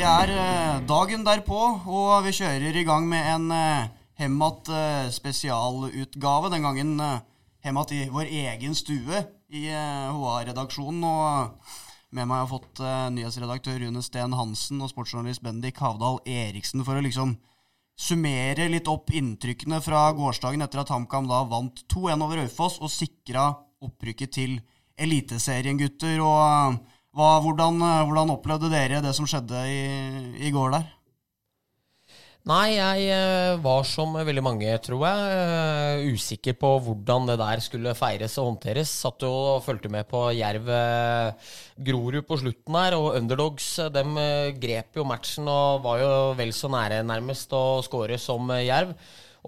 Vi er eh, dagen derpå, og vi kjører i gang med en Hemat eh, spesialutgave. Den gangen Hemat i vår egen stue i eh, HA-redaksjonen. Og med meg har jeg fått eh, nyhetsredaktør Rune Steen Hansen og sportsjournalist Bendik Havdal Eriksen for å liksom summere litt opp inntrykkene fra gårsdagen etter at HamKam da vant 2-1 over Raufoss og sikra opprykket til Eliteserien, gutter. Og eh, hva, hvordan, eh, hvordan opplevde dere det som skjedde i, i går der? Nei, jeg eh, var som veldig mange, tror jeg, eh, usikker på hvordan det der skulle feires og håndteres. Satt jo og fulgte med på Jerv Grorud på slutten her, og Underdogs dem grep jo matchen og var jo vel så nære nærmest å skåre som Jerv.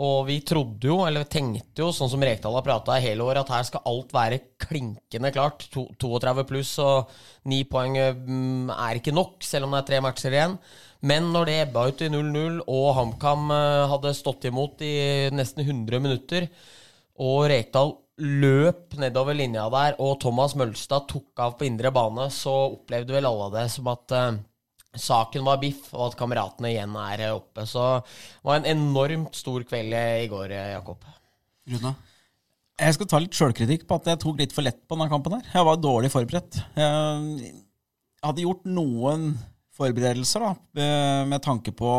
Og vi trodde jo, eller tenkte jo, sånn som Rekdal har prata hele år, at her skal alt være klinkende klart. To, 32 pluss og 9 poeng mm, er ikke nok, selv om det er tre matcher igjen. Men når det ebba ut i 0-0, og HamKam eh, hadde stått imot i nesten 100 minutter, og Rekdal løp nedover linja der, og Thomas Mølstad tok av på indre bane, så opplevde vel alle det som at uh, saken var biff, og at kameratene igjen er oppe. Så det var en enormt stor kveld i går, Jakob. Rune? Jeg skal ta litt sjølkritikk på at jeg tok litt for lett på denne kampen. her. Jeg var dårlig forberedt. Jeg hadde gjort noen forberedelser da, med tanke på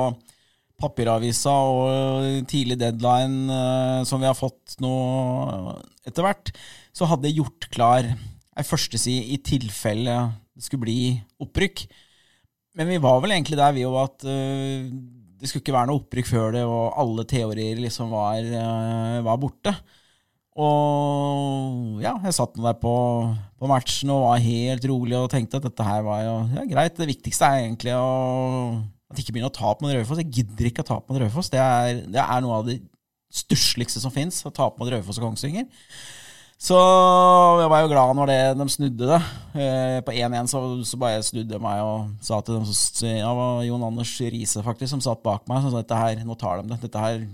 papiravisa og tidlig deadline eh, som vi har fått nå etter hvert. Så hadde jeg gjort klar ei førsteside i tilfelle det skulle bli opprykk. Men vi var vel egentlig der, vi òg, at uh, det skulle ikke være noe opprykk før det, og alle teorier liksom var, uh, var borte. Og ja, jeg satt nå der på, på, matchen og var helt rolig og tenkte at dette her var jo ja, greit. Det viktigste er egentlig å, at jeg ikke begynner å tape mot Raufoss. Jeg gidder ikke å tape mot Raufoss. Det, det, er noe av det stussligste som fins, å tape mot Raufoss og Kongsvinger. Så jeg var jo glad når det, de snudde det. Eh, på 1-1 så, så, bare snudde jeg meg og sa til dem ja, var Jon Anders Riise faktisk som satt bak meg. Så sa dette her, nå tar de det. Dette her,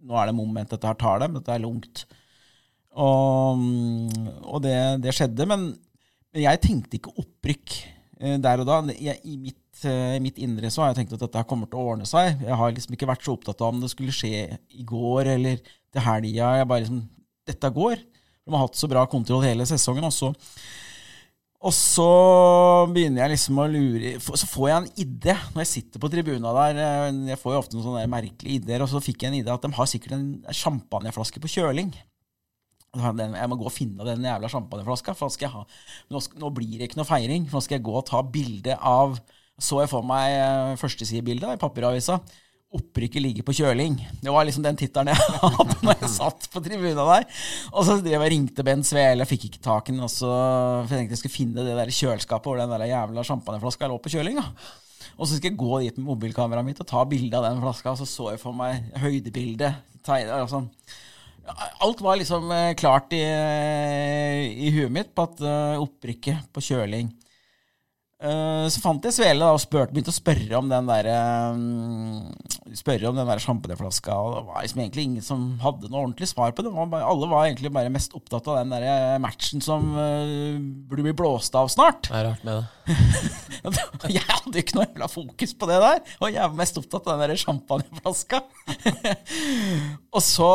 nå er det moment. Dette her tar dem. Dette er lungt. Og, og det, det, skjedde. Men, men, jeg tenkte ikke opprykk eh, der og da. Jeg, i, mitt, eh, I mitt indre så har jeg tenkt at dette kommer til å ordne seg. Jeg har liksom ikke vært så opptatt av om det skulle skje i går eller til helga. Jeg bare liksom Dette går. De har hatt så bra kontroll hele sesongen også. Og så begynner jeg liksom å lure Så får jeg en idé når jeg sitter på tribuna der. Jeg får jo ofte noen sånne merkelige ideer, og så fikk jeg en idé at de har sikkert en champagneflaske på kjøling. Jeg må gå og finne den jævla champagneflaska, for nå, nå, blir det ikke noe feiring. For nå skal jeg gå og ta bilde av Så jeg for meg eh, førstesidebildet i papiravisa opprykket ligger på kjøling. Det var liksom den tittelen jeg hadde når jeg satt på tribuna der. Og så drev jeg ringte Bent Svele, fikk ikke tak i den. For jeg tenkte jeg skulle finne det der kjøleskapet hvor den der jævla champagneflaska lå på kjøling. da. Og så skal jeg gå dit med mobilkameraet mitt og ta bilde av den flaska. Og så så jeg for meg høydebildet. Altså. Alt var liksom eh, klart i, eh, i huet mitt på at eh, opprykket på kjøling så fant jeg Svele da, og spurte, begynte å spørre om den der, um, spørre om den der sjampanjeflaska. Og det var liksom egentlig ingen som hadde noe ordentlig svar på det. Var alle var egentlig bare mest opptatt av den der eh, matchen som uh, burde blåst av snart. Det er rart med det. jeg hadde ikke noe jævla fokus på det der. Og jeg var mest opptatt av den der champagneflaska. og så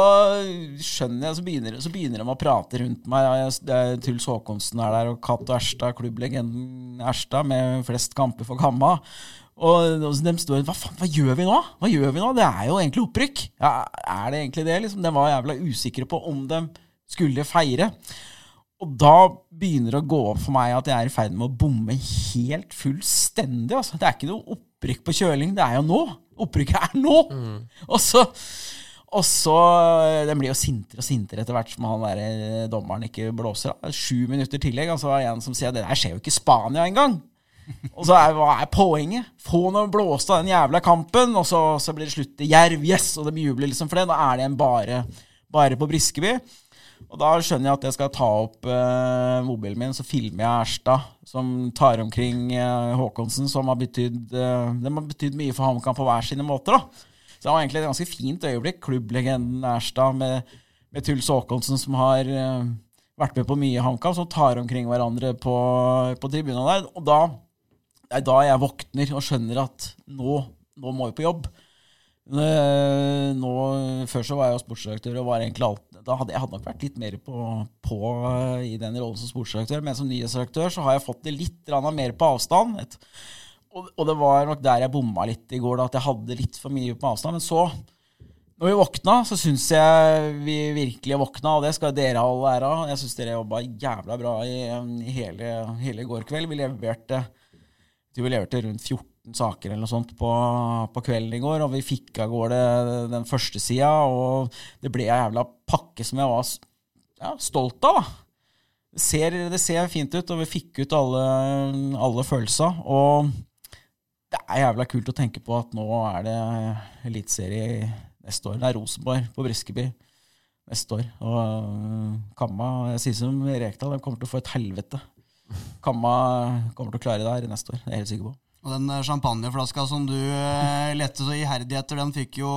skjønner jeg, så begynner, så begynner de å prate rundt meg. Truls Håkonsen er der, og Cato Erstad, klubblegenden Erstad med flest kamper for Kamma. Og, de står hva faen, hva gjør vi nå? Hva gjør vi nå? Det er jo egentlig opprykk. Ja, er det egentlig det? Liksom? De var jævla usikre på om de skulle feire. Og da begynner det å gå opp for meg at jeg er i ferd med å bomme helt fullstendig. Altså. Det er ikke noe opprykk på kjøling. Det er jo nå. Opprykket er nå! Mm. Og så og så Den blir jo sintere og sintere etter hvert som han der eh, dommeren ikke blåser av. Sju minutter tillegg. så var det en som sier det der skjer jo ikke i Spania engang. Og så er, hva er poenget? Få noe blåst av den jævla kampen, og så, så blir det slutt i Jerv. Yes! Og de jubler liksom for det. Da er det en bare, bare på Briskeby. Og da skjønner jeg at jeg skal ta opp eh, mobilen min, så filmer jeg Erstad, som tar omkring eh, Håkonsen, som har betydd eh, mye for HamKam på hver sine måter. da. Så det var egentlig et ganske fint øyeblikk. Klubblegenden Erstad med, med Truls Håkonsen, som har uh, vært med på mye HamKam, som tar omkring hverandre på, på tribunen der. Og da det er da jeg våkner og skjønner at nå, nå må vi på jobb. Eh, Nå, før så var jeg jo sportsdirektør og var egentlig alt, da hadde jeg hadde nok vært litt mer på, på eh, i den rollen som sportsdirektør, men som nyhetsdirektør så har jeg fått det litt mer på avstand. Et, og, og det var nok der jeg bomma litt i går, da, at jeg hadde litt for mye på avstand. Men så, når vi våkna, så syns jeg vi virkelig våkna, og det skal dere ha all ære av. Jeg syns dere jobba jævla bra i, i hele, hele går kveld. Vi leverte, vi leverte rundt 14 saker eller noe sånt på, på kvelden i går, og vi fikk av gårde den første sida, og det ble ei jævla pakke som jeg var ja, stolt av. Det ser, det ser fint ut, og vi fikk ut alle, alle følelser. Og det er jævla kult å tenke på at nå er det eliteserie neste år. Det er Rosenborg på Briskeby neste år. Og øh, Kamma, som Rekdal, kommer til å få et helvete. Kamma kommer til å klare det her neste år, det er jeg helt sikker på. Og den eh, champagneflaska som du eh, lette så iherdig etter, den fikk jo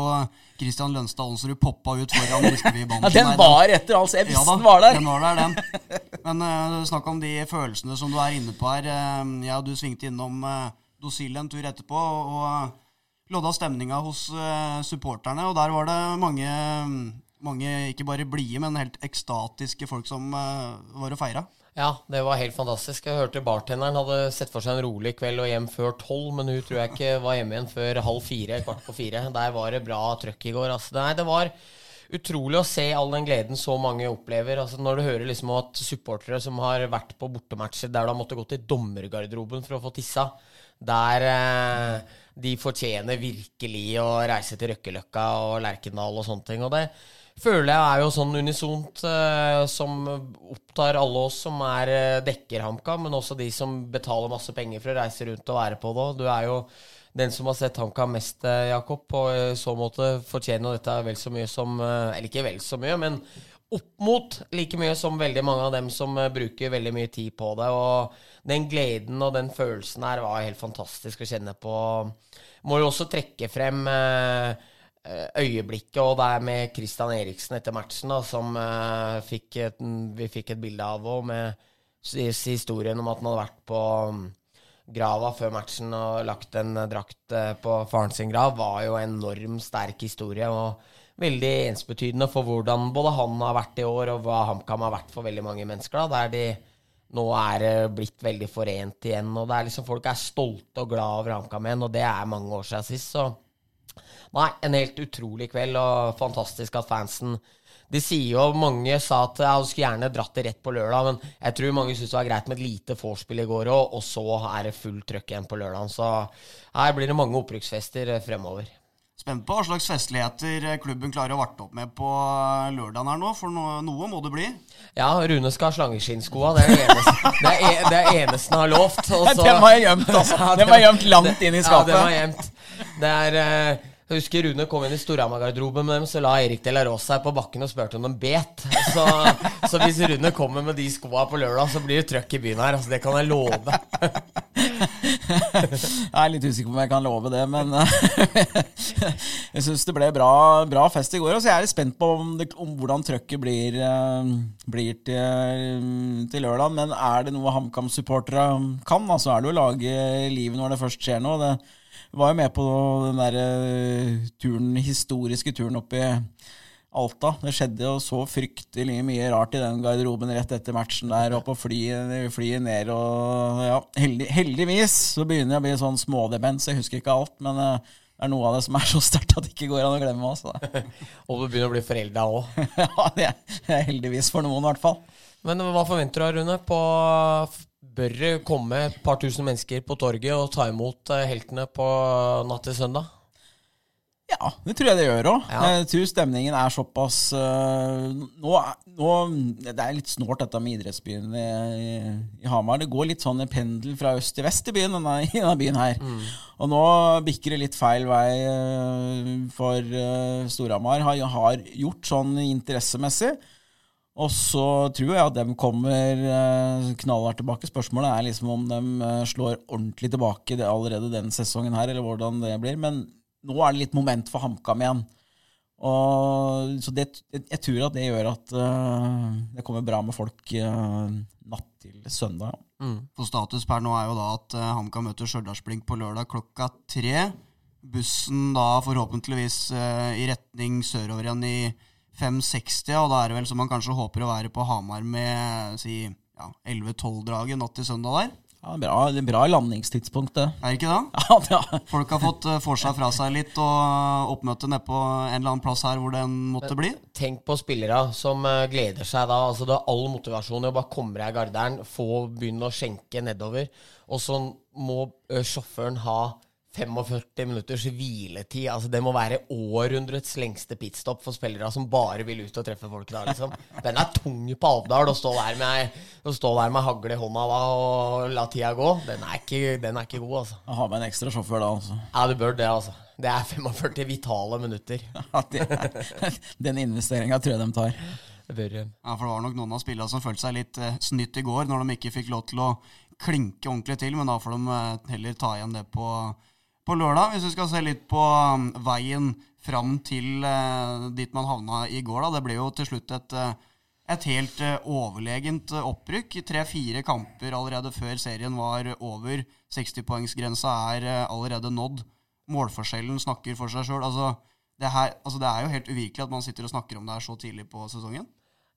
Christian Lønstad Onsrud poppa ut foran Briskeby-banen. Ja, den var etter, altså. Jeg Ja visste da, den var der. Den var der, den. Men uh, snakk om de følelsene som du er inne på her. Uh, ja, du svingte innom uh, Dosil en tur etterpå og lodda stemninga hos uh, supporterne. Og der var det mange, mange ikke bare blide, men helt ekstatiske folk som var og feira. Ja, det var helt fantastisk. Jeg hørte bartenderen hadde sett for seg en rolig kveld og hjem før tolv, men hun tror jeg ikke var hjemme igjen før halv fire, kvart på fire. Der var det bra trøkk i går. Altså, nei, det var utrolig å se all den gleden så mange opplever. Altså, når du hører liksom at supportere som har vært på bortematcher der du har måttet gå til dommergarderoben for å få tissa, der eh, de fortjener virkelig å reise til Røkkeløkka og Lerkendal og sånne ting. Og det føler jeg er jo sånn unisont eh, som opptar alle oss som er eh, dekker HamKam, men også de som betaler masse penger for å reise rundt og være på det. Du er jo den som har sett HamKam mest, eh, Jakob, og i så måte fortjener dette vel så mye som eh, Eller ikke vel så mye, men opp mot like mye som veldig mange av dem som eh, bruker veldig mye tid på det. Og den gleden og den følelsen her var helt fantastisk å kjenne på. Må jo også trekke frem eh, eh, øyeblikket, og det er med Christian Eriksen etter matchen, da, som uh, fikk et, vi fikk et bilde av, òg, med historien om at han hadde vært på mm, grava før matchen og lagt en eh, drakt eh, på faren sin grav, var jo en enormt sterk historie. og Veldig ensbetydende for hvordan både han har vært i år, og hva HamKam har vært for veldig mange mennesker. da, Der de nå er eh, blitt veldig forent igjen. og det er liksom Folk er stolte og glad over HamKam igjen, og det er mange år siden sist. så Nei, en helt utrolig kveld, og fantastisk at fansen De sier jo, mange sa at du skulle gjerne dratt det rett på lørdag, men jeg tror mange syntes det var greit med et lite vorspiel i går òg, og så er det fullt trøkk igjen på lørdag. Så her blir det mange opprykksfester eh, fremover. Spent på hva slags festligheter klubben klarer å varte opp med på eh, lørdagen her nå, for no noe må det bli. Ja, Rune skal ha slangeskinnskoa. Det er det eneste, det er, e- det er eneste han har lovt. og Den var gjemt, altså. Den var gjemt langt inn i skapet. Ja, den var gjemt. Det er eh, Jeg husker Rune kom inn i Storhamar-garderoben med dem, så la Erik de la Rosa seg på bakken og spurte om de bet. Så, så hvis Rune kommer med de skoa på lørdag, så blir det trøkk i byen her. Altså, det kan jeg love. Jeg er litt usikker på om jeg kan love det, men jeg syns det ble bra, bra fest i går. Så er litt spent på om, det, om hvordan trøkket blir, eh, blir til, til lørdag. Men er det noe HamKam-supportere kan, altså er det å lage livet når det først skjer noe. Det var jo med på den der eh, turen, historiske turen opp i Alta. Det skjedde jo så fryktelig mye rart i den garderoben rett etter matchen der, og på flyet, flyet ned og ja, heldig, Heldigvis så begynner jeg å bli sånn smådemens, jeg husker ikke alt, men eh, det er noe av det som er så sterkt at det ikke går an å glemme. Altså. Og du begynner å bli forelda òg. ja, det er heldigvis for noen, i hvert fall. Men hva forventer du, Rune? På Bør det komme et par tusen mennesker på torget og ta imot eh, heltene på natt til søndag? Ja, det tror jeg det gjør òg. Ja. Jeg tror stemningen er såpass uh, nå, er- nå, Det er litt snålt dette med idrettsbyen i, i, i Hamar. Det går litt sånn en pendel fra øst til vest i byen, denne, i denne byen her. Og nå bikker det litt feil vei uh, for uh, Storhamar. Har, har gjort sånn interessemessig. Og så tror jeg at de kommer knallhardt tilbake. Spørsmålet er liksom om de slår ordentlig tilbake allerede den sesongen her, eller hvordan det blir. Men nå er det litt moment for HamKam igjen. Og så det, jeg tror at det gjør at uh, det kommer bra med folk uh, natt til søndag. Mm. For status per nå er jo da at uh, HamKam møter Stjørdalsblink på lørdag klokka tre. Bussen da forhåpentligvis i retning sørover igjen i 5.60, og da er det vel som man kanskje håper å være på Hamar med si ja, 11-12-draget natt til søndag der. Ja, bra, det er bra landingstidspunkt, det. Er det ikke det? Ja, ja. Folk har fått uh, for seg fra seg litt og oppmøte nede på en eller annen plass her hvor den måtte bli. Tenk på spillere som uh, gleder seg da. altså Det er all motivasjon i å bare komme deg i garderen, få begynne å skjenke nedover. Og så må uh, sjåføren ha 45 minutters hviletid. altså Det må være århundrets lengste pitstop for spillere som bare vil ut og treffe folk da, liksom. Den er tung på Alvdal å stå der med, stå der med hagle i hånda da, og la tida gå. Den er ikke, den er ikke god, altså. Ha med en ekstra sjåfør da, altså. Ja, du bør det, altså. Det er 45 vitale minutter. Ja, er, den investeringa tror jeg de tar. Ja, for det var nok noen av spillerne som følte seg litt eh, snytt i går, når de ikke fikk lov til å klinke ordentlig til, men da får de eh, heller ta igjen det på på lørdag. Hvis vi skal se litt på um, veien fram til uh, dit man havna i går, da. Det ble jo til slutt et, uh, et helt uh, overlegent opprykk. Tre-fire kamper allerede før serien var over. 60-poengsgrensa er allerede nådd. Målforskjellen snakker for seg sjøl. Altså, altså, det er jo helt uvirkelig at man sitter og snakker om det her så tidlig på sesongen.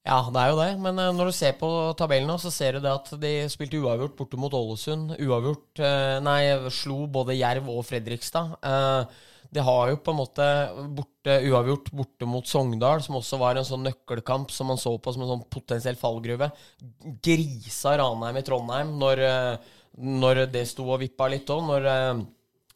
Ja, det er jo det. Men uh, når du ser på tabellen nå, så ser du det at de spilte uavgjort borte mot Ålesund. Uavgjort uh, Nei, slo både Jerv og Fredrikstad. Uh, de har jo på en måte borte, uavgjort borte mot Sogndal, som også var en sånn nøkkelkamp som man så på som en sånn potensiell fallgruve. Grisa Ranheim i Trondheim når, når det sto og vippa litt òg. Når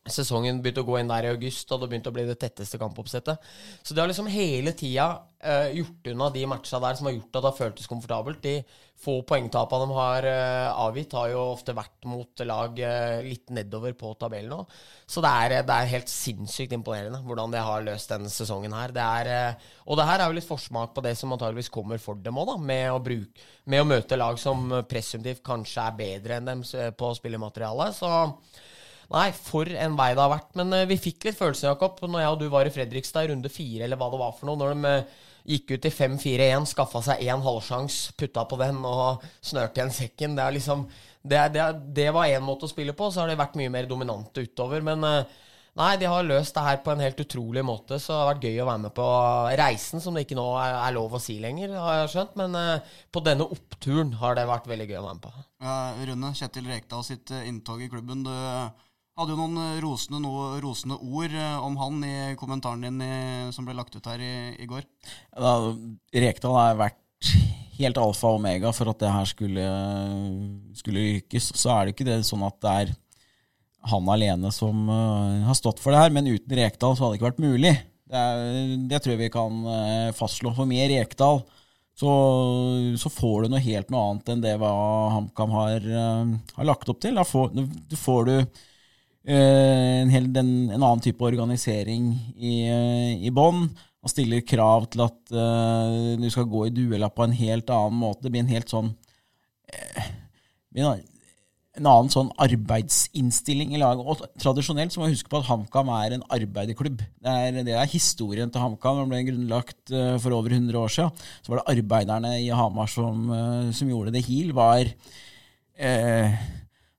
sesongen begynte å gå inn der i august, og det begynte å bli det tetteste kampoppsettet. Så det har liksom hele tida uh, gjort unna de matcha der som har gjort at det har føltes komfortabelt. De få poengtapene de har uh, avgitt, har jo ofte vært mot lag uh, litt nedover på tabellen nå. Så det er, det er, helt sinnssykt imponerende hvordan de har løst denne sesongen her. Det er, og det her er jo litt forsmak på det som antageligvis kommer for dem òg, med, med, å møte lag som presumptivt kanskje er bedre enn dem på spillematerialet. Så Nei, for en vei det har vært. Men uh, vi fikk litt følelsen, Jakob, når jeg og du var i Fredrikstad i runde fire, eller hva det var for noe, når de uh, gikk ut i 5-4-1, skaffa seg én halvsjanse, putta på den og snørte igjen sekken. Det, er liksom, det, det, det var én måte å spille på, så har de vært mye mer dominante utover. Men uh, nei, de har løst det her på en helt utrolig måte, så det har vært gøy å være med på reisen, som det ikke nå er, er lov å si lenger, har jeg skjønt. Men på denne oppturen har det vært veldig gøy å være med på. Uh, Rune, Kjetil Rekdal sitt inntog i klubben. Du hadde jo noen eh, rosende, noe, rosende ord eh, om han i kommentaren din i, som ble lagt ut her i, i går. Da, Rekdal har vært helt alfa og omega for at det her skulle, skulle lykkes. Så er det ikke det sånn at det er han alene som uh, har stått for det her, men uten Rekdal så hadde det ikke vært mulig. Det, er, det tror jeg vi kan uh, fastslå. For med Rekdal så, så, får du noe helt noe annet enn det hva HamKam har, uh, har lagt opp til. Da får, du får du en, hel, den, en, annen type organisering i, eh, i bånn. Og stiller krav til at uh, du skal gå i duella på en helt annen måte. Det blir en helt sånn uh, En annen sånn arbeidsinnstilling i laget. Og tradisjonelt så må vi huske på at HamKam er en arbeiderklubb. Det er, det er historien til HamKam. Den ble grunnlagt uh, for over 100 år siden. Så var det arbeiderne i Hamar som, som gjorde det. HIL var eh,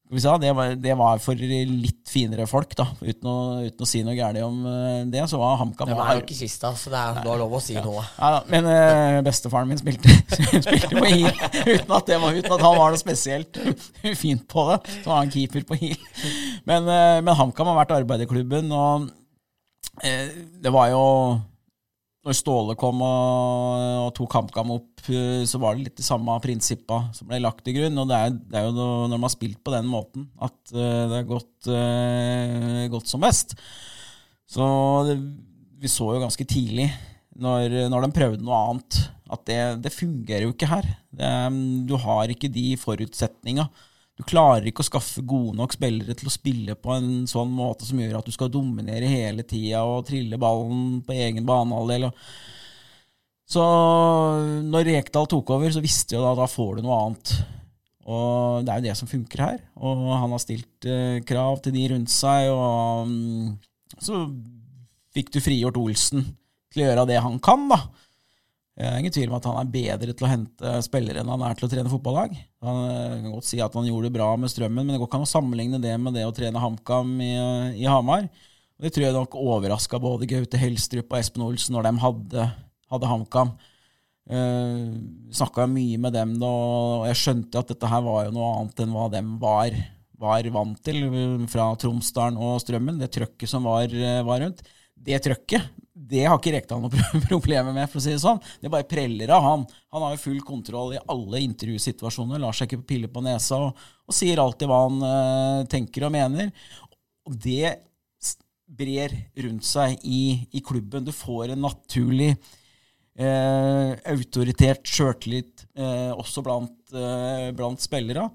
det var, det var, for litt finere folk, da. Uten å, uten å si noe gærent om eh, det, så var HamKam Det var jo ikke kista, så det er, du har lov å si ja. noe. Ja, men uh, bestefaren min spilte, spilte på HIL uten, uten, at han var noe spesielt fint på det. Så var han keeper på HIL. Men, uh, men HamKam har vært arbeiderklubben, og uh, det var jo når Ståle kom og, og tok HamKam opp, eh, så var det litt de samme prinsippa som ble lagt til grunn. Og det er, det er jo når man har spilt på den måten, at uh, det er gått, uh, gått, som best. Så det, vi så jo ganske tidlig, når, når de prøvde noe annet, at det, det fungerer jo ikke her. Du har ikke de forutsetninga. Du klarer ikke å skaffe gode nok spillere til å spille på en sånn måte som gjør at du skal dominere hele tida og trille ballen på egen banehalvdel. Så når Rekdal tok over, så visste jeg at da får du noe annet. Og det er jo det som funker her. Og han har stilt eh, krav til de rundt seg, og um, så fikk du frigjort Olsen til å gjøre det han kan, da. Det er ingen tvil om at han er bedre til å hente spillere enn han er til å trene fotballag. Han eh, kan godt si at han gjorde det bra med Strømmen, men det går ikke an å sammenligne det med det å trene HamKam i, i Hamar. Det tror jeg nok overraska både Gaute Helstrup og Espen Olsen når de hadde, hadde HamKam. Uh, eh, Snakka mye med dem da, og jeg skjønte at dette her var jo noe annet enn hva de var, var vant til fra Tromsdalen og Strømmen. Det trøkket som var, var rundt. Det trøkket det har ikke Rekdal noe problemer med, for å si det sånn. Det bare preller av han. Han har jo full kontroll i alle intervjusituasjoner, lar seg ikke pille på nesa og, og sier alltid hva han uh, tenker og mener. Og det brer rundt seg i, i klubben. Du får en naturlig uh, autoritert sjøltillit uh, også blant, blant spillere.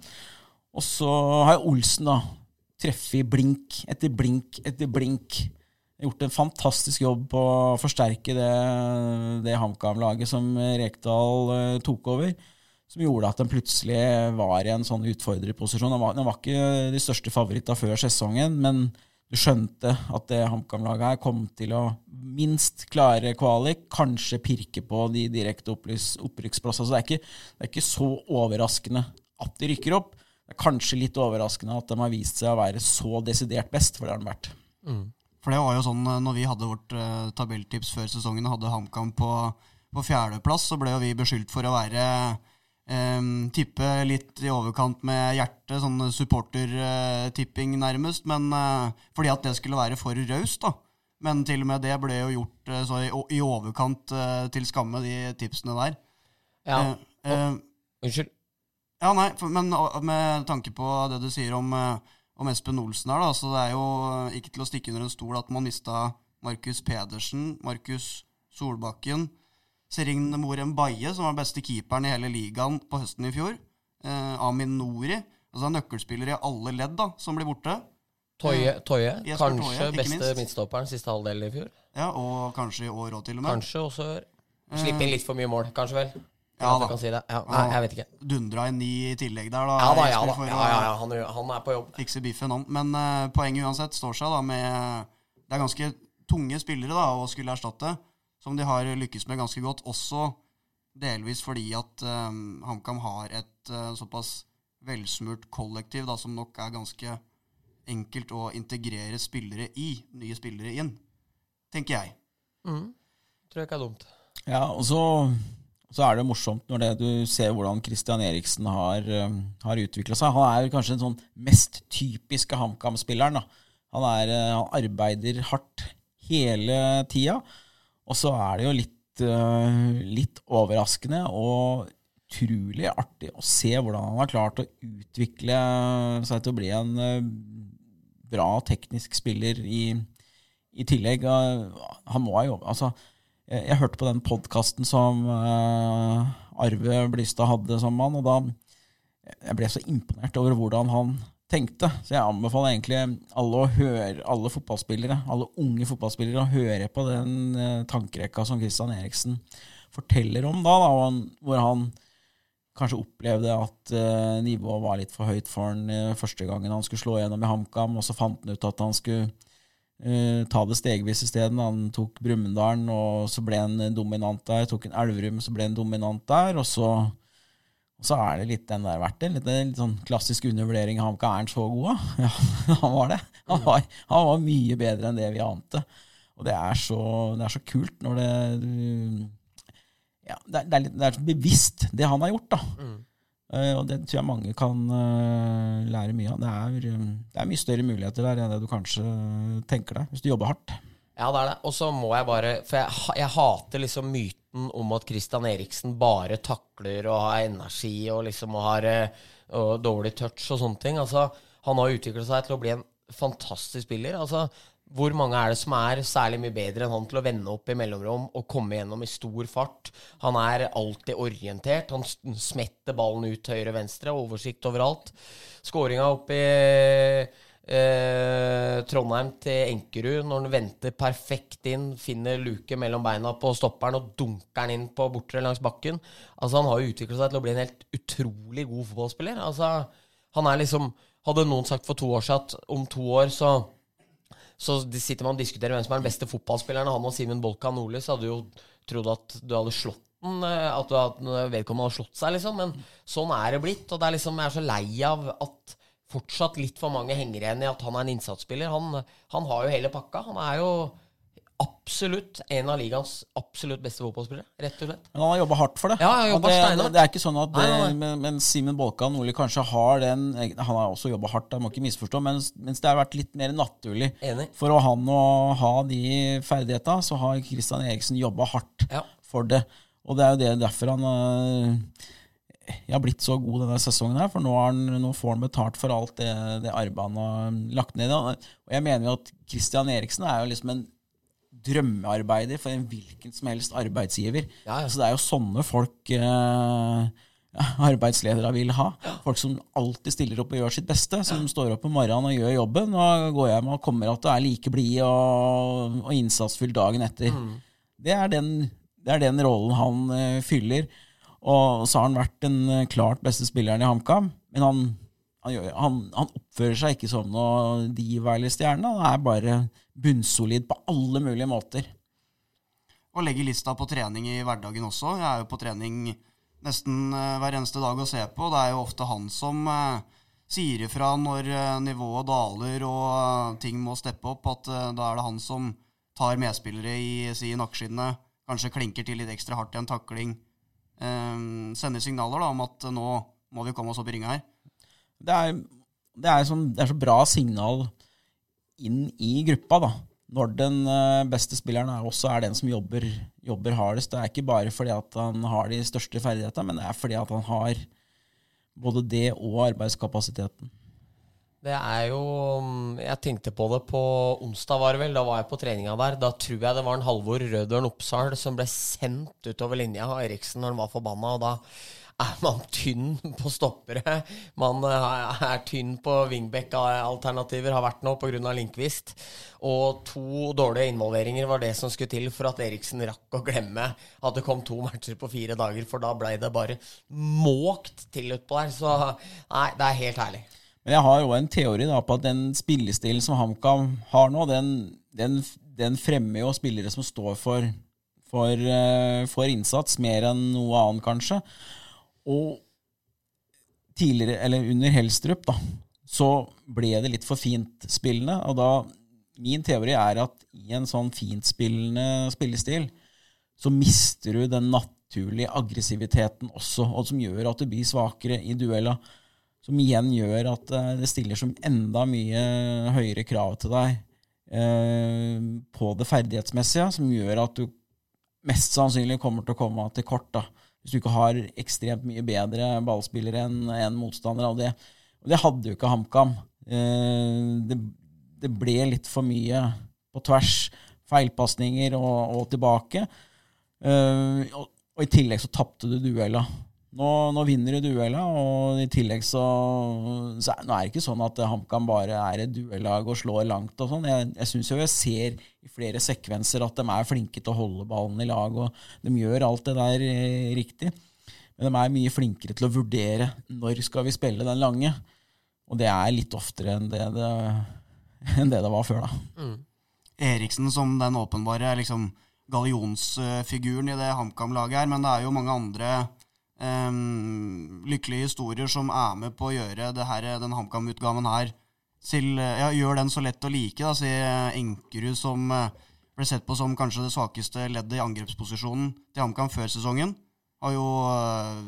Og så har Olsen da treffet blink etter blink etter blink gjort en fantastisk jobb på å forsterke det, det HamKam-laget som Rekdal uh, tok over. Som gjorde at den plutselig var i en sånn utfordrerposisjon. Den den var ikke de største favorittene før sesongen, men du skjønte at det HamKam-laget her kom til å minst klare kvalik, kanskje pirke på de direkte opprykksplassene. Så det er, ikke, det er ikke så overraskende at de rykker opp. Det er kanskje litt overraskende at de har vist seg å være så desidert best, for det har de vært. Mm. For det var jo sånn, eh, når vi hadde vårt uh, tabelltips før sesongen og hadde HamKam på, på fjerdeplass, så ble jo vi beskyldt for å være um, Tippe litt i overkant med hjertet, sånn supportertipping uh, nærmest. Men uh, fordi at det skulle være for raust, da. Men til og med det ble jo gjort så i, i overkant til skamme, de tipsene der. Ja. Unnskyld. Ja, nei, for, men med tanke på det du sier om om Espen Olsen her, da. Så det er jo eh, ikke til å stikke under en stol at man mista Markus Pedersen, Markus Solbakken, Serigne Morem Baye, som var beste keeperen i hele ligaen på høsten i fjor. Eh, Amin Nori, altså nøkkelspiller i alle ledd, da, som blir borte. Toye, eh, Toye kanskje Toye, beste minst. midtstopperen siste halvdel i fjor. Ja, Og kanskje i år òg, til og med. Kanskje også Slippe inn litt for mye mål, kanskje vel. Ja da. Si ja, nei, jeg vet ikke. Dundra en ny i tillegg der, da. Ja da, ja da. Ja, ja, ja. Han, han, er på jobb. Fikse biffen, om. Men uh, poenget uansett står seg da med Det er ganske tunge spillere da å skulle erstatte, som de har lykkes med ganske godt. Også delvis fordi at um, HamKam har et uh, såpass velsmurt kollektiv da, som nok er ganske enkelt å integrere spillere i. Nye spillere inn, tenker jeg. Mm. Tror jeg ikke er dumt. Ja, og så så er det morsomt når det, du ser hvordan Christian Eriksen har, um, har utvikla seg. Han er kanskje den sånn mest typiske HamKam-spilleren. Han, uh, han, arbeider hardt hele tida. Og så er det jo litt, uh, litt overraskende og utrolig artig å se hvordan han har klart å utvikle seg til å bli en uh, bra teknisk spiller i, i tillegg. Han må ha jobbet altså, jeg, jeg hørte på den podkasten som uh, Arve Blystad hadde som mann, og da jeg ble så imponert over hvordan han tenkte. Så jeg anbefaler egentlig alle høre, alle fotballspillere, alle unge fotballspillere å høre på den uh, tankerekka som Christian Eriksen forteller om da, da hvor han kanskje opplevde at uh, nivået var litt for høyt for han uh, første gangen han skulle slå gjennom i HamKam, og så fant han ut at han skulle Uh, ta det stegvis isteden. Han tok Brumunddal, og så ble han dominant der. Tok en Elverum, så ble han dominant der. Og så, og så er det litt den der verdt det. Litt, litt sånn klassisk undervurdering av Hamka. Er han så god, da? Ja, han var det. Han var, han var, mye bedre enn det vi ante. Og det er så, det er så kult når det ja, det, er, det, er litt, det er så bevisst, det han har gjort, da. Mm. Uh, og det tror jeg mange kan uh, lære mye av. Det er, um, det er, mye større muligheter der enn det du kanskje tenker deg, hvis du jobber hardt. Ja, det er det. Og så må jeg bare For jeg, jeg, hater liksom myten om at Christian Eriksen bare takler og har energi og liksom og har og dårlig touch og sånne ting. Altså, han har utvikla seg til å bli en fantastisk spiller. Altså, hvor mange er det som er særlig mye bedre enn han til å vende opp i mellomrom og komme gjennom i stor fart? Han er alltid orientert. Han smetter ballen ut høyre-venstre, oversikt overalt. Skåringa opp i eh, Trondheim til Enkerud når han venter perfekt inn, finner luke mellom beina på stopperen og dunker den inn på bortre langs bakken. Altså, han har jo utvikla seg til å bli en helt utrolig god fotballspiller. Altså, han er liksom Hadde noen sagt for to år siden at om to år så Så sitter man og diskuterer hvem som er den beste fotballspilleren. Han og Simen Bolka Nordli, så hadde jo trodd at du hadde slått den, eh, at, du, at vedkommende hadde slått seg, liksom. Men sånn er det blitt. Og det er liksom, jeg er så lei av at fortsatt litt for mange henger igjen i at han er en innsatsspiller. Han, han har jo hele pakka. Han er jo absolutt en av ligaens absolutt beste fotballspillere. Rett og slett. Men han har jobba hardt for det. Ja, han det, steinhardt. det er ikke sånn at det, nei, nei. Men, men Simen Bolkan Nordli kanskje har den Han har også jobba hardt, jeg må ikke misforstå, mens, mens det har vært litt mer naturlig Enig. for å han å ha de ferdighetene, så har Christian Eriksen jobba hardt Ja. for det. Og det er jo det derfor han øh, jeg har blitt så god denne sesongen, her, for nå, han, nå får han betalt for alt det, det arbeidet han har lagt ned. Og jeg mener jo at Christian Eriksen er jo liksom en drømmearbeider for en hvilken som helst arbeidsgiver. Ja, ja. Så det er jo sånne folk eh, arbeidsledere vil ha. Folk som alltid stiller opp og gjør sitt beste. Som står opp om morgenen og gjør jobben, og går hjem og kommer at du er like blid og, og innsatsfull dagen etter. Det, er den, det er den rollen han eh, fyller. Og så har han vært den eh, klart beste spilleren i HamKam. Men han, han, han, han oppfører seg ikke som noe diva eller stjerne. Han er bare bunnsolid på alle mulige måter. Og legger lista på trening i hverdagen også. Jeg er jo på trening nesten eh, hver eneste dag å se på. Det er jo ofte han som eh, sier ifra når eh, nivået daler og ting må steppe opp, at da er det han som tar medspillere i si nakkeskinnet, kanskje klinker til litt ekstra hardt i en takling. Sender signaler da om at nå må vi komme oss opp i ringa her. Det er, det, er sånn, det er så bra signal inn i gruppa, da. Når den eh, beste spilleren er også er den som jobber, jobber hardest. Det er ikke bare fordi at han har de største ferdighetene, men det er fordi at han har både det og arbeidskapasiteten. Det er jo Jeg tenkte på det på onsdag, var det vel. Da var jeg på treninga der. Da tror jeg det var en Halvor Rødørn Oppsal som ble sendt utover linja av Eriksen når han var forbanna. Og da er man tynn på stoppere. Man eh, er tynn på wingback-alternativer, har vært nå pga. Linkvist. Og to dårlige involveringer var det som skulle til for at Eriksen rakk å glemme at det kom to matcher på fire dager, for da blei det bare måkt til utpå der. Så nei, det er helt herlig. Men jeg har jo en teori da på at den spillestilen som HamKam har nå, den, den, den fremmer jo spillere som står for, for, eh, for innsats, mer enn noe annet, kanskje. Og tidligere, eller under Helstrup, da, så ble det litt for fint spillende. Og da Min teori er at i en sånn fintspillende spillestil, så mister du den naturlige aggressiviteten også, og som gjør at du blir svakere i duella. Som igjen gjør at eh, det stiller som enda mye høyere krav til deg eh, på det ferdighetsmessige, som gjør at du mest sannsynlig kommer til å komme til kort. da hvis du ikke har ekstremt mye bedre ballspillere enn en motstander av det. Og det hadde jo ikke HamKam. Eh, det, det ble litt for mye på tvers. Feilpasninger og, og tilbake. Eh, og, og i tillegg så tapte du duella. Nå, nå vinner du duella, og i tillegg så, så er, Nå er det ikke sånn at HamKam bare er et duellag og slår langt og sånn. Jeg, jeg syns jo jeg ser i flere sekvenser at de er flinke til å holde ballen i lag, og de gjør alt det der eh, riktig. Men de er mye flinkere til å vurdere når skal vi spille den lange. Og det er litt oftere enn det det, enn det, det var før, da. Eriksen som den åpenbare liksom, gallionsfiguren i det HamKam-laget her, men det er jo mange andre em, lykkelige historier som er med på å gjøre her, den HamKam-utgaven her til, ja, gjør den så lett å like. Da. sier Enkerud som eh, ble sett på som kanskje det svakeste leddet i angrepsposisjonen til HamKam før sesongen. Har jo eh,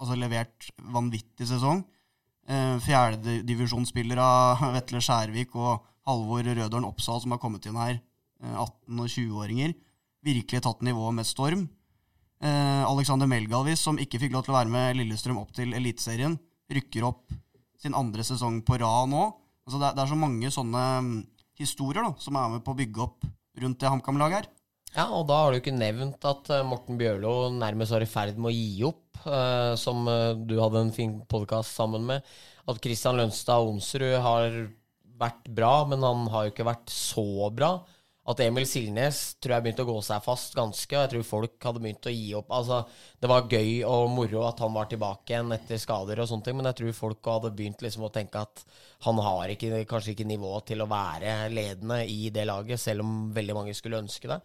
altså levert vanvittig sesong. Eh, Fjerdedivisjonsspillere Vetle Skjærvik og Halvor Rødorn Oppsal som har kommet inn her, eh, 18- og 20-åringer. Virkelig tatt nivået med storm. Eh, Alexander Melgalvis, som ikke fikk lov til å være med Lillestrøm opp til Eliteserien, rykker opp sin andre sesong på rad nå. Altså det, er, det er så mange sånne mm, historier da, som er med på å bygge opp rundt det HamKam-laget her. Ja, og da har du ikke nevnt at eh, Morten Bjørlo nærmest var i ferd med å gi opp, eh, som eh, du hadde en fin podkast sammen med. At Kristian Lønstad Onsrud har vært bra, men han har jo ikke vært så bra. At Emil Silnes tror jeg begynte å gå seg fast ganske, og jeg tror folk hadde begynt å gi opp. Altså, det var gøy og moro at han var tilbake igjen etter skader og sånne ting, men jeg tror folk hadde begynt liksom å tenke at han har ikke, kanskje ikke nivå til å være ledende i det laget, selv om veldig mange skulle ønske det.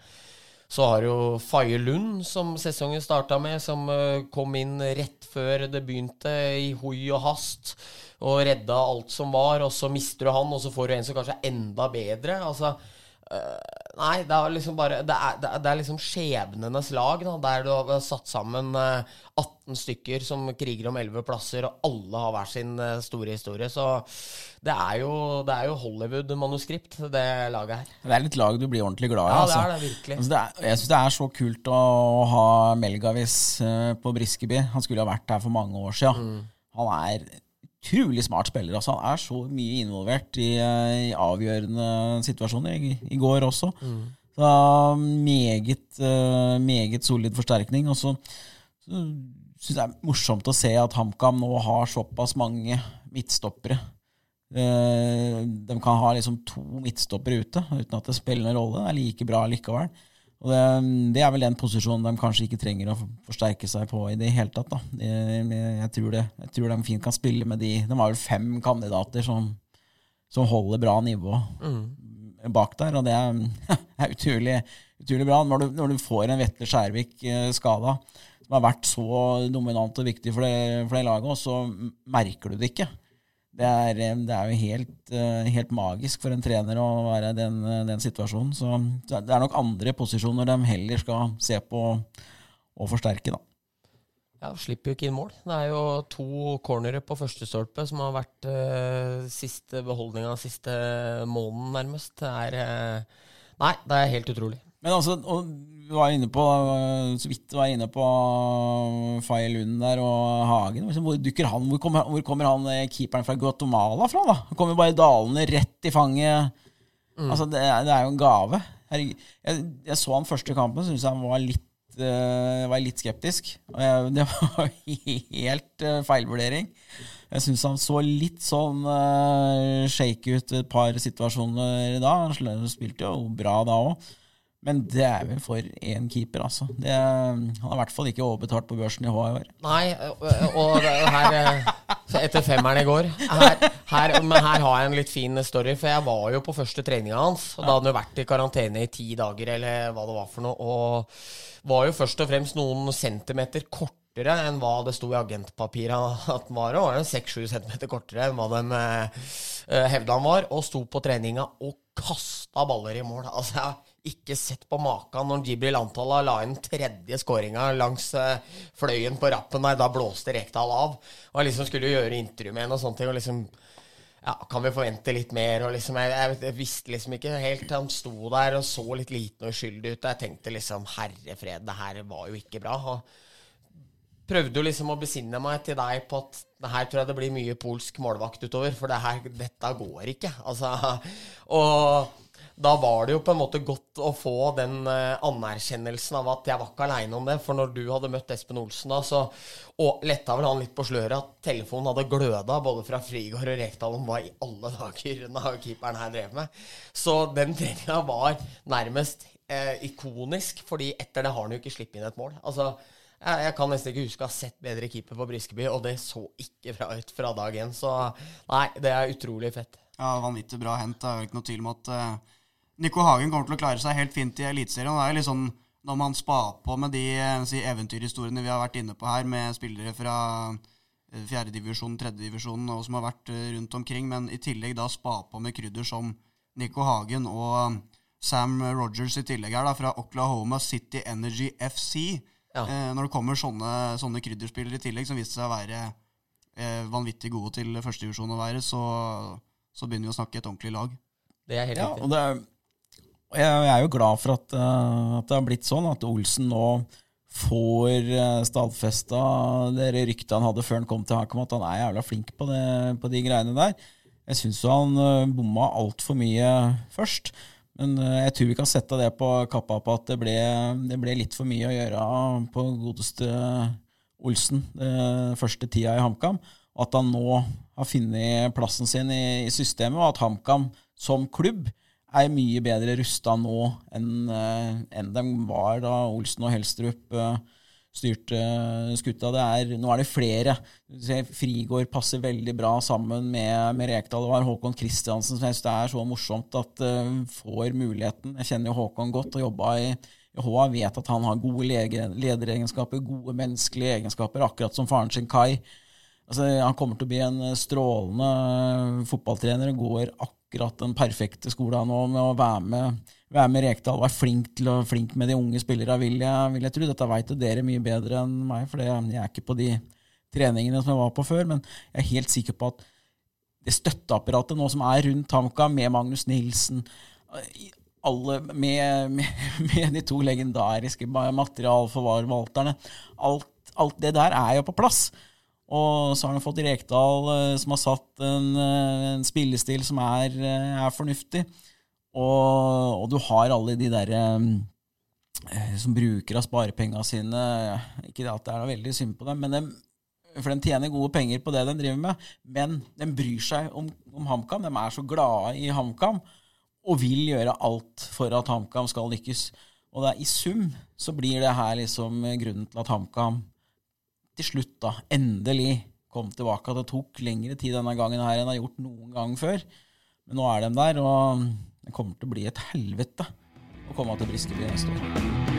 Så har jo Faye Lund, som sesongen starta med, som uh, kom inn rett før det begynte, i hui og hast, og redda alt som var, og så mister du han, og så får du en som kanskje er enda bedre. Altså, uh, nei, det er liksom bare Det er, det er liksom skjebnenes lag, da, der du har satt sammen uh, 18 stykker som kriger om 11 plasser, og alle har hver sin store historie. Så det er jo, det er jo Hollywood-manuskript, det laget her. Det er litt lag du blir ordentlig glad i. Ja, altså. det er det virkelig. Altså, det er, jeg syns det er så kult å ha Melgavis uh, på Briskeby. Han skulle ha vært her for mange år siden. Mm. Han er utrolig smart spiller. Altså, han er så mye involvert i, uh, i avgjørende situasjoner. I, I, går også. Mm. Så meget, uh, meget solid forsterkning. Og så, syns jeg det er morsomt å se at HamKam nå har såpass mange midtstoppere. Uh, de kan ha liksom to midtstoppere ute uten at det spiller noen rolle. Det er like bra likevel. Og det, det, er vel den posisjonen de kanskje ikke trenger å forsterke seg på i det hele tatt. Da. Jeg, jeg, tror det, jeg, tror de fint kan spille med de De har vel fem kandidater som, som holder bra nivå mm. bak der, og det er, er utrolig, utrolig, bra. Når du, når du får en Vetle Skjærvik uh, skada, som har vært så dominant og viktig for det, for det laget, og så merker du det ikke. Det er, det er, jo helt, helt, magisk for en trener å være i den, den, situasjonen. Så det er nok andre posisjoner de heller skal se på og forsterke, da. Ja, slipper jo ikke inn mål. Det er jo to cornere på første stolpe som har vært uh, siste beholdninga siste måneden, nærmest. Det er uh, Nei, det er helt utrolig. Men altså, vi var inne på, så vidt var inne på Faye Lund der og Hagen. Hvor dukker han? Hvor kommer, hvor kommer han eh, keeperen fra Guatemala fra? da? Han kommer bare dalende rett i fanget. Mm. Altså, det, det, er jo en gave. Jeg, jeg så han første kampen, syntes han var litt, uh, var litt skeptisk. Det var helt feilvurdering. Jeg syns han så litt sånn shaky ut et par situasjoner da. Han spilte jo bra da òg. Men det er vel for én keeper, altså. Det, han har i hvert fall ikke overbetalt på børsen i år. Nei, og her eh, Etter femmeren i går her, her, Men her har jeg en litt fin story, for jeg var jo på første treninga hans. Og da hadde han jo vært i karantene i ti dager, eller hva det var for noe. Og var jo først og fremst noen centimeter kortere enn hva det sto i agentpapiret at han var. Og var seks-sju centimeter kortere enn hva de uh, hevda han var. Og sto på treninga og kasta baller i mål. Altså, ikke sett på maken når Jibril Antala la inn tredje skåringa langs uh, fløyen på rappen Nei, Da blåste Rekdal av. Og jeg liksom skulle gjøre intervju med henne og sånne ting. og liksom ja, Kan vi forvente litt mer? Og liksom, jeg, jeg, jeg, visste liksom ikke helt. Han sto der og så litt liten og uskyldig ut. Og jeg tenkte liksom Herre fred, det her var jo ikke bra. Og prøvde jo liksom å besinne meg til deg på at det her tror jeg det blir mye polsk målvakt utover. For det her, dette går ikke. Altså, og da var det jo på en måte godt å få den uh, anerkjennelsen av at jeg var ikke aleine om det. For når du hadde møtt Espen Olsen da, så og letta vel han litt på sløret at telefonen hadde gløda både fra Frigård og Rekdal om hva i alle dager denne keeperen her drev med. Så den treninga var nærmest eh, ikonisk, fordi etter det har han jo ikke sluppet inn et mål. Altså, jeg, jeg, kan nesten ikke huske å ha sett bedre keeper på Briskeby, og det så ikke bra ut fra dag én. Så nei, det er utrolig fett. Ja, Vanvittig bra hent. Det er jo ikke noe tvil om at uh Nico Hagen kommer til å klare seg helt fint i Eliteserien. Det er litt sånn når man spar på med de eh, si, eventyrhistoriene vi har vært inne på her, med spillere fra eh, fjerdedivisjon, tredjedivisjon og som har vært eh, rundt omkring, men i tillegg da spa på med krydder som Nico Hagen og Sam Rogers i tillegg her, da, fra Oklahoma City Energy FC. Ja. Eh, når det kommer sånne, sånne krydderspillere i tillegg, som viste seg å være eh, vanvittig gode til førstedivisjon å være, så, så begynner vi å snakke et ordentlig lag. Det er helt ja, riktig. Og det er jeg er jo glad for at, uh, at, det har blitt sånn, at Olsen nå får uh, stadfesta det ryktet han hadde før han kom til Hakom, at han er jævla flink på, det, på de greiene der. Jeg syns han uh, bomma altfor mye først. Men jeg tror vi kan sette det på kappa på at det ble, det ble litt for mye å gjøre på godeste Olsen den første tida i HamKam. At han nå har funnet plassen sin i, i systemet, og at HamKam som klubb er mye bedre rusta nå enn eh, enn de var da Olsen og Helstrup eh, styrte skuta. Det er, nå er det flere. Frigård passer veldig bra sammen med, med Rekdal. Det var Håkon Kristiansen som jeg synes det er så morsomt at uh, får muligheten. Jeg kjenner jo Håkon godt og jobba i HA. Vet at han har gode lederegenskaper, gode menneskelige egenskaper, akkurat som faren sin Kai. Altså, han kommer til å bli en strålende fotballtrener og går akkurat den perfekte skolen nå med å være med være med Rekdal, være flink, til å, flink med de unge spillerne, vil vil jeg tro. Dette vet jo dere mye bedre enn meg, for jeg er ikke på de treningene som jeg var på før. Men jeg er helt sikker på at det støtteapparatet nå som er rundt Tamka, med Magnus Nilsen alle, med, med, med, de to legendariske materialforvalterne alt, alt det der er jo på plass. Og så har han fått Rekdal, eh, som har satt en, eh, en spillestil som er, eh, er fornuftig. Og, og, du har alle de derre som bruker av sparepengene sine Ikke det at det er veldig synd på dem, men de, for de tjener gode penger på det de driver med. Men de bryr seg om, om HamKam. De er så glade i HamKam og vil gjøre alt for at HamKam skal lykkes. Og det er, i sum så blir det her liksom grunnen til at HamKam til slutt, da, endelig kom tilbake. At Det tok lengre tid denne gangen her enn det har gjort noen gang før. Men nå er de der, og det kommer til å bli et helvete å komme til Briskeby neste år.